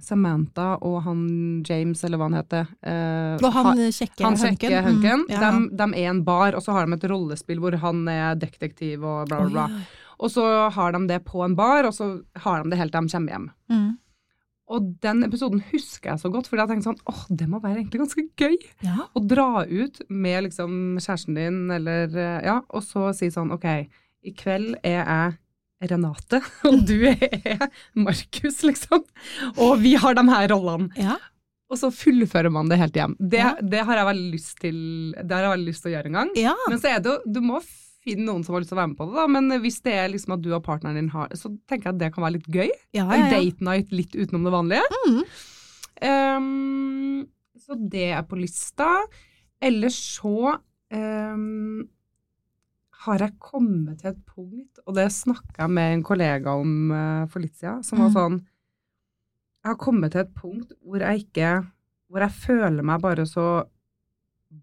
S2: Samantha og han James, eller hva han heter eh,
S3: Og han kjekke
S2: han
S3: hunken? Mm, ja.
S2: De, de er en bar, og så har de et rollespill hvor han er detektiv og bla, bla, bla.
S3: Oh, oi.
S2: Og så har de det på en bar, og så har de det helt til de kommer hjem.
S3: Mm.
S2: Og den episoden husker jeg så godt, fordi jeg tenkte sånn åh, det må være egentlig ganske gøy.
S3: Ja.
S2: Å dra ut med liksom kjæresten din, eller eh, ja, og så si sånn OK, i kveld er jeg Renate, og du er Markus, liksom. Og vi har de her rollene.
S3: ja.
S2: Og så fullfører man det helt hjem. Det,
S3: Ja.
S2: det har jeg veldig lyst til Det har jeg veldig lyst til å gjøre en gang.
S3: ja.
S2: Men så er det jo Du må finne noen som har lyst til å være med på det, da. Men hvis det er liksom at du og partneren din har Så tenker jeg at det kan være litt gøy.
S3: ja, ja, ja, En
S2: date night litt utenom det vanlige.
S3: Mm.
S2: Um, så det er på lista. Ellers så um, har jeg kommet til et punkt, og det snakka jeg med en kollega om uh, for litt siden, som var
S3: Mm.
S2: sånn Jeg har kommet til et punkt hvor jeg ikke Hvor jeg føler meg bare så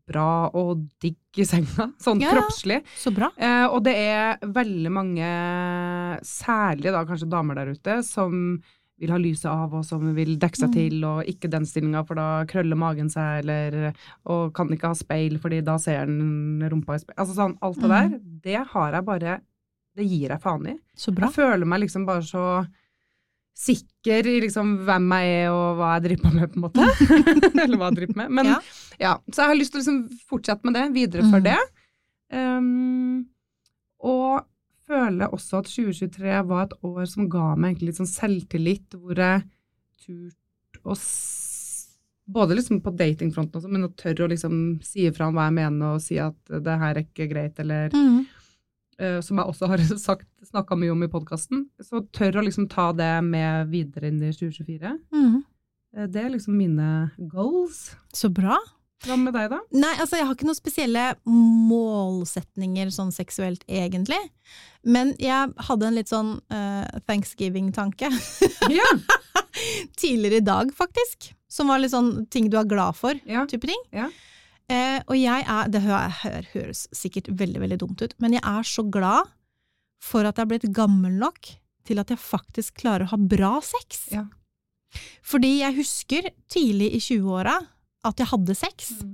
S2: bra og digg i senga, sånn
S3: Ja,
S2: kroppslig.
S3: Så bra.
S2: Eh, og det er veldig mange, særlig da kanskje damer der ute, som vil ha lyset av, og som vil dekke seg
S3: Mm.
S2: til, og ikke den stillinga, for da krøller magen seg, eller Og kan ikke ha speil, fordi da ser den rumpa i speil. Altså sånn, alt det der, det har jeg bare Det gir jeg faen i.
S3: Så bra.
S2: Jeg føler meg liksom bare så sikker i liksom hvem jeg er og hva jeg driver med, på en måte. Eller hva jeg driver med. Men
S3: Ja.
S2: ja. Så jeg har lyst til å liksom fortsette med det, videreføre
S3: Mm.
S2: det. Um, og føler også at 2023 var et år som ga meg litt sånn selvtillit, hvor jeg turte å både liksom på datingfronten også, men å tørre å liksom si ifra om hva jeg mener, og si at det her er ikke greit, eller
S3: Mm.
S2: Eh, som jeg også har sagt, snakka mye om i podkasten. Så tør å liksom ta det med videre inn i 2024.
S3: Mm.
S2: Eh, det er liksom mine goals.
S3: Så bra.
S2: Hva med deg, da?
S3: Nei, altså jeg har ikke noen spesielle målsetninger sånn seksuelt, egentlig. Men jeg hadde en litt sånn uh, thanksgiving-tanke
S2: Ja.
S3: tidligere i dag, faktisk. Som var litt sånn ting du er glad for,
S2: ja.
S3: type ting.
S2: Ja.
S3: Eh, og jeg er, det hø hø høres sikkert veldig, veldig dumt ut, men jeg er så glad for at jeg er blitt gammel nok til at jeg faktisk klarer å ha bra sex.
S2: Ja.
S3: Fordi jeg husker tidlig i 20-åra at jeg hadde sex.
S2: Mm.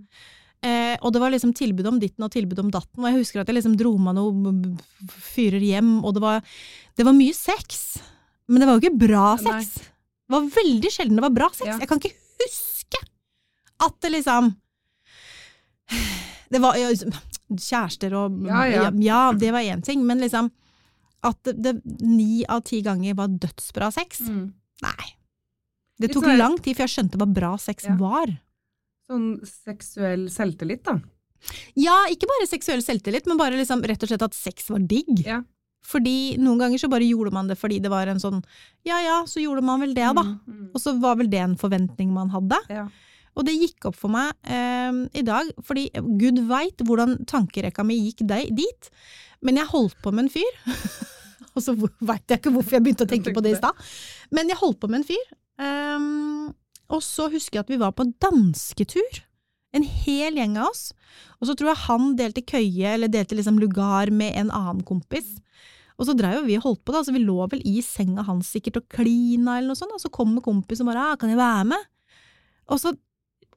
S3: Eh, og det var liksom tilbud om ditten og tilbud om datten, og jeg husker at jeg liksom dro meg noen fyrer hjem, og det var, det var mye sex. Men det var jo ikke bra
S2: Nei.
S3: sex. Det var veldig sjelden det var bra sex.
S2: Ja.
S3: Jeg kan ikke huske at det liksom Det var ja, kjærester og
S2: Ja, ja.
S3: ja, det var én ting, men liksom at det, ni av ti ganger var dødsbra sex.
S2: Mm.
S3: Nei. Det tok
S2: sånn-
S3: lang tid før jeg skjønte hva bra sex var.
S2: Sånn seksuell selvtillit, da.
S3: Ja, ikke bare seksuell selvtillit, men bare liksom rett og slett at sex var digg.
S2: Ja.
S3: Fordi noen ganger så bare gjorde man det fordi det var en sånn ja ja, så gjorde man vel det, da.
S2: Mm, mm.
S3: Og så var vel det en forventning man hadde.
S2: Ja.
S3: Og det gikk opp for meg eh, i dag, fordi gud veit hvordan tankerekka mi gikk de, dit. Men jeg holdt på med en fyr, og så veit jeg ikke hvorfor jeg begynte å tenke på det i stad. Men jeg holdt på med en fyr, Eh, og så husker jeg at vi var på dansketur. En hel gjeng av oss. Og så tror jeg han delte køye, eller delte liksom lugar med en annen kompis. Og så dreiv vi og holdt på, da, så vi lå vel i senga hans sikkert og klina eller noe sånt, og så kommer kompisen og bare ah, 'kan jeg være med?' Og så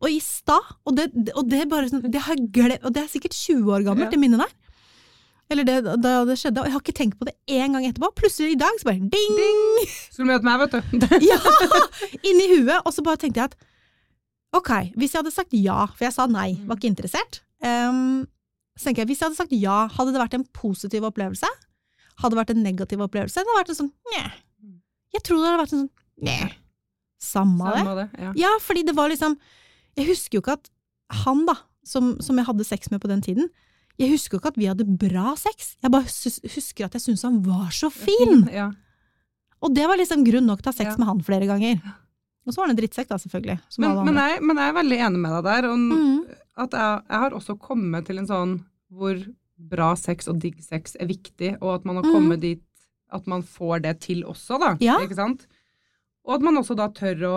S3: og i stad, og det, og det er bare sånn, det har jeg glemt, og det er sikkert 20 år gammelt,
S2: Ja.
S3: det minnet der. Eller det, da det skjedde, og jeg har ikke tenkt på det én gang etterpå. Plutselig i dag så bare ding!
S2: Skulle møte meg, vet du.
S3: Ja! Inni huet. Og så bare tenkte jeg at ok, hvis jeg hadde sagt ja, for jeg sa nei, var ikke interessert, um, så tenker jeg hvis jeg hadde sagt ja, hadde det vært en positiv opplevelse? Hadde det vært en negativ opplevelse? Det hadde vært en sånn nje. Jeg tror det hadde vært en sånn nje. Samme det.
S2: Det. Ja.
S3: Ja, fordi det var liksom Jeg husker jo ikke at han, da, som, som jeg hadde sex med på den tiden, jeg husker jo ikke at vi hadde bra sex. Jeg bare husker at jeg syntes han var så fin!
S2: Ja.
S3: Og det var liksom grunn nok til å ha sex
S2: Ja.
S3: med han flere ganger. Og så var han en drittsekk, da, selvfølgelig.
S2: Men, men, jeg, men jeg er veldig enig med deg der. Og
S3: Mhm.
S2: at jeg, jeg har også kommet til en sånn hvor bra sex og digg sex er viktig, og at man har
S3: mm.
S2: kommet dit at man får det til også, da.
S3: Ja.
S2: Ikke sant? Og at man også da tør å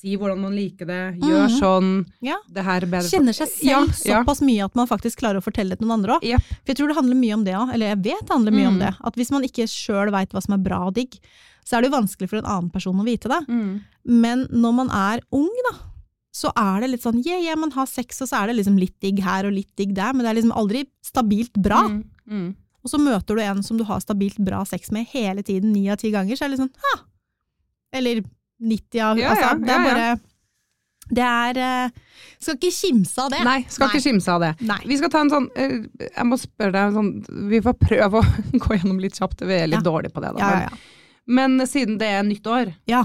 S2: si hvordan man liker det, gjør
S3: Mhm.
S2: sånn,
S3: Ja.
S2: det her er bedre
S3: Kjenner seg selv
S2: Ja, ja.
S3: såpass mye at man faktisk klarer å fortelle det til noen andre òg.
S2: Yep.
S3: For jeg tror det handler mye om det òg, eller jeg vet det handler mye om
S2: Mm.
S3: det. At hvis man ikke sjøl veit hva som er bra og digg, så er det jo vanskelig for en annen person å vite det.
S2: Mm.
S3: Men når man er ung, da, så er det litt sånn yeah, yeah, man har sex, og så er det liksom litt digg her og litt digg der, men det er liksom aldri stabilt bra.
S2: Mm. Mm.
S3: Og så møter du en som du har stabilt bra sex med hele tiden, ni av ti ganger, så er det litt sånn ha! Eller 90 av
S2: Ja,
S3: Altså,
S2: ja,
S3: det er
S2: ja.
S3: bare Det er eh, Skal ikke kimse av det.
S2: Nei, skal
S3: Nei.
S2: ikke kimse av det.
S3: Nei.
S2: Vi skal ta en sånn eh, Jeg må spørre deg sånn Vi får prøve å gå gjennom litt kjapt, vi er litt
S3: Ja.
S2: dårlige på det. Da.
S3: Ja, ja.
S2: Men, men siden det er nytt år,
S3: ja.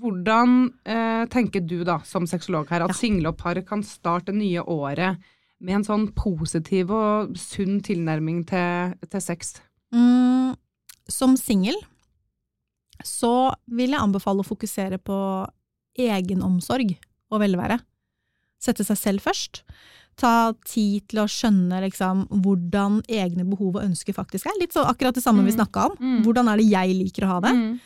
S2: hvordan eh, tenker du da, som sexolog her, at single og par kan starte det nye året med en sånn positiv og sunn tilnærming til, til sex?
S3: Mm, som singel så vil jeg anbefale å fokusere på egenomsorg og velvære. Sette seg selv først. Ta tid til å skjønne liksom, hvordan egne behov og ønsker faktisk er. Litt så akkurat det samme vi
S2: Mm.
S3: snakka om.
S2: Mm.
S3: Hvordan er det jeg liker å ha det?
S2: Mm.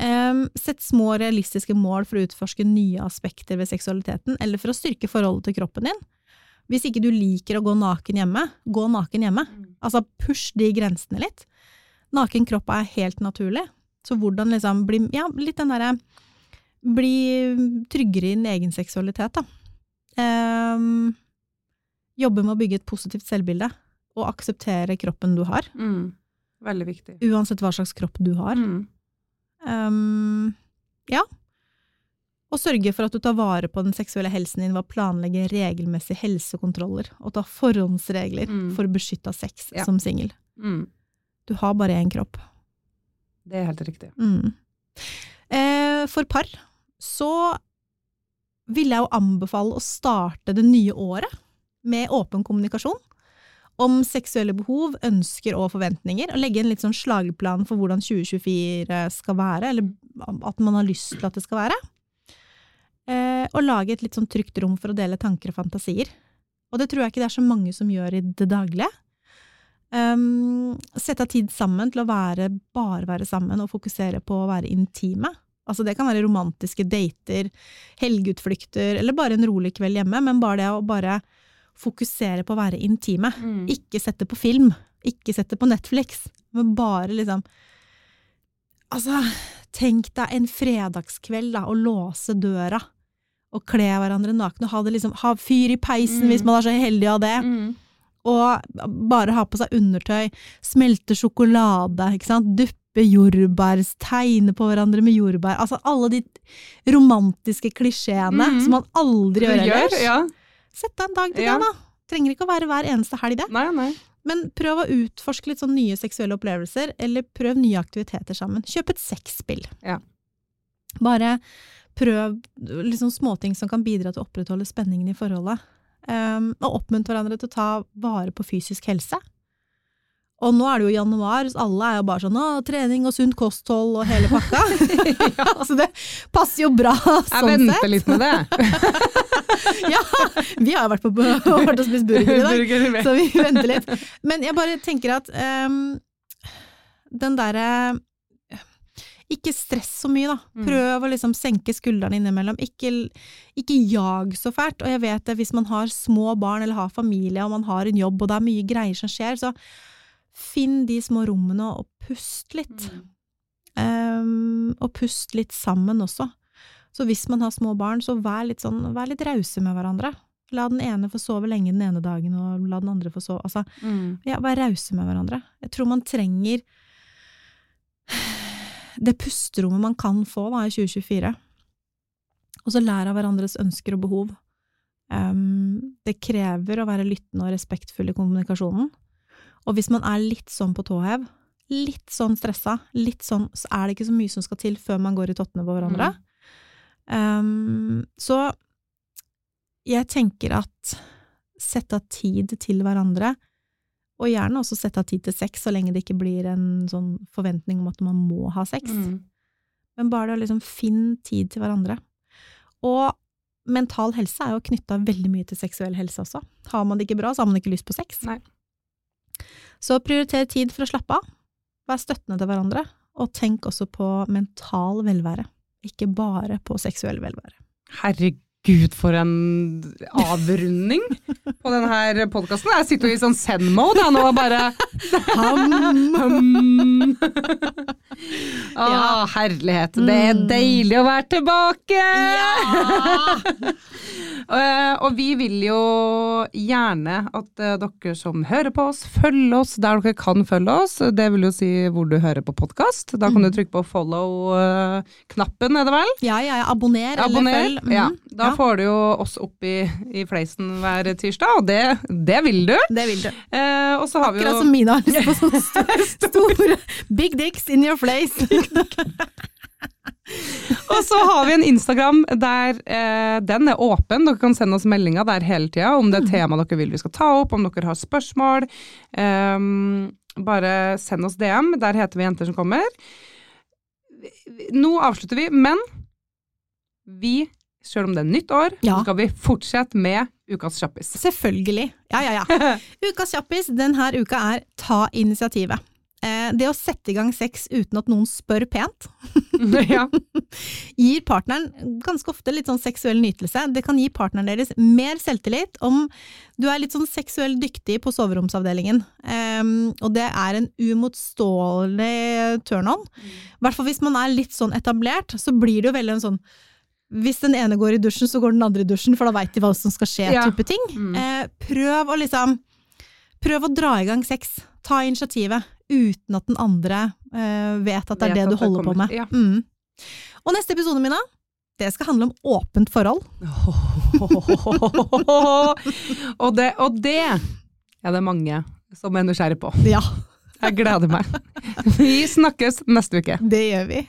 S3: Um, sett små realistiske mål for å utforske nye aspekter ved seksualiteten, eller for å styrke forholdet til kroppen din. Hvis ikke du liker å gå naken hjemme, gå naken hjemme. Altså push de grensene litt. Naken kropp er helt naturlig. Så hvordan liksom bli Ja, litt den derre Bli tryggere i din egen seksualitet, da. Um, jobbe med å bygge et positivt selvbilde, og akseptere kroppen du har.
S2: Mm. Veldig viktig.
S3: Uansett hva slags kropp du har.
S2: Mm.
S3: Um, ja. Og sørge for at du tar vare på den seksuelle helsen din ved å planlegge regelmessige helsekontroller og ta forhåndsregler
S2: Mm.
S3: for beskytta sex
S2: Ja.
S3: som singel.
S2: Mm.
S3: Du har bare én kropp.
S2: Det er helt riktig.
S3: Mm. Eh, for par så vil jeg jo anbefale å starte det nye året med åpen kommunikasjon om seksuelle behov, ønsker og forventninger, og legge en litt sånn slagplan for hvordan 2024 skal være, eller at man har lyst til at det skal være. Eh, og lage et litt sånn trygt rom for å dele tanker og fantasier. Og det tror jeg ikke det er så mange som gjør i det daglige. Um, sette av tid sammen til å være, bare være sammen og fokusere på å være intime. Altså det kan være romantiske dater, helgeutflukter, eller bare en rolig kveld hjemme, men bare det å bare fokusere på å være intime.
S2: Mm.
S3: Ikke sette på film, ikke sette på Netflix, men bare liksom Altså, tenk deg en fredagskveld da, å låse døra og kle hverandre nakne og ha, det liksom, ha fyr i peisen
S2: Mm.
S3: hvis man er så heldig å ha det
S2: Mm.
S3: Og bare ha på seg undertøy, smelte sjokolade, ikke sant, duppe jordbær, tegne på hverandre med jordbær, altså alle de romantiske klisjeene
S2: Mhm.
S3: som man aldri gjør ellers.
S2: Ja.
S3: Sett deg en dag til
S2: Ja.
S3: det, da. Trenger ikke å være hver eneste helg, det.
S2: Nei, nei.
S3: Men prøv å utforske litt sånn nye seksuelle opplevelser, eller prøv nye aktiviteter sammen. Kjøp et sexspill.
S2: Ja.
S3: Bare prøv liksom småting som kan bidra til å opprettholde spenningen i forholdet. Um, og oppmuntre hverandre til å ta vare på fysisk helse. Og nå er det jo januar, så alle er jo bare sånn å, trening og sunt kosthold og hele pakka. Så det passer jo bra
S2: Jeg
S3: sånn
S2: venter
S3: sett.
S2: litt med det.
S3: Ja, vi har jo vært på vært og spist burger i dag. Så vi venter litt. Men jeg bare tenker at um, den derre Ikke stress så mye, da.
S2: Mm.
S3: Prøv å liksom senke skuldrene innimellom. Ikke, ikke jag så fælt. Og jeg vet det, hvis man har små barn eller har familie og man har en jobb og det er mye greier som skjer, så finn de små rommene og pust litt. Ehm, og pust litt sammen også. Så hvis man har små barn, så vær litt sånn, vær litt rause med hverandre. La den ene få sove lenge den ene dagen, og la den andre få sove. Altså,
S2: Mm.
S3: ja, vær rause med hverandre. Jeg tror man trenger det pusterommet man kan få da, i 2024. Og så lære av hverandres ønsker og behov. Um, det krever å være lyttende og respektfull i kommunikasjonen. Og hvis man er litt sånn på tå hev, litt sånn stressa, litt sånn, så er det ikke så mye som skal til før man går i tottene på hverandre. Um, så jeg tenker at sette av tid til hverandre, og gjerne også sette av tid til sex, så lenge det ikke blir en sånn forventning om at man må ha sex.
S2: Mm.
S3: Men bare det å liksom finne tid til hverandre. Og mental helse er jo knytta veldig mye til seksuell helse også. Har man det ikke bra, så har man ikke lyst på sex.
S2: Nei.
S3: Så prioriter tid for å slappe av. Vær støttende til hverandre, og tenk også på mental velvære. Ikke bare på seksuell velvære.
S2: Herregud, for en avrunding på denne podkasten. Jeg sitter jo i sånn send-mode nå og bare Ham! Å,
S3: Ja.
S2: herlighet. Det er
S3: Mm.
S2: deilig å være tilbake! Eh, og vi vil jo gjerne at eh, dere som hører på oss, følger oss der dere kan følge oss. Det vil jo si hvor du hører på podkast. Da kan du
S3: Mm.
S2: trykke på follow-knappen, er det vel?
S3: Ja, ja, ja. Abonner,
S2: Abonner.
S3: eller følg. Mhm.
S2: Ja, da
S3: Ja.
S2: får du jo oss opp i, i fleisen hver tirsdag, og det, det vil du.
S3: Det vil du.
S2: Eh, og så har vi
S3: Akkurat
S2: jo
S3: som Mina har lyst på sånne store, store big dicks in your face.
S2: Og så har vi en Instagram der eh, den er åpen. Dere kan sende oss meldinger der hele tida om det er tema dere vil vi skal ta opp, om dere har spørsmål. Um, bare send oss DM. Der heter vi Jenter som kommer. Nå avslutter vi, men vi, selv om det er nytt år,
S3: Ja.
S2: skal vi fortsette med Ukas kjappis.
S3: Selvfølgelig. Ja, ja, ja. Ukas kjappis denne uka er ta initiativet. Eh, det å sette i gang sex uten at noen spør pent,
S2: ja.
S3: gir partneren ganske ofte litt sånn seksuell nytelse. Det kan gi partneren deres mer selvtillit om du er litt sånn seksuell dyktig på soveromsavdelingen. Um, og det er en umotståelig turn-on. I hvert fall hvis man er litt sånn etablert, så blir det jo veldig en sånn hvis den ene går i dusjen, så går den andre i dusjen, for da veit de hva som skal skje,
S2: Ja.
S3: type ting.
S2: Mm.
S3: Eh, prøv å liksom Prøv å dra i gang sex. Ta initiativet uten at den andre uh, vet at det er
S2: Vet
S3: det du
S2: det
S3: holder på med.
S2: Ja.
S3: Mm. Og neste episode, Mina, det skal handle om åpent forhold.
S2: og, det, og det er det mange som er nysgjerrig på.
S3: Ja,
S2: Jeg gleder meg. Vi snakkes neste uke.
S3: det gjør vi.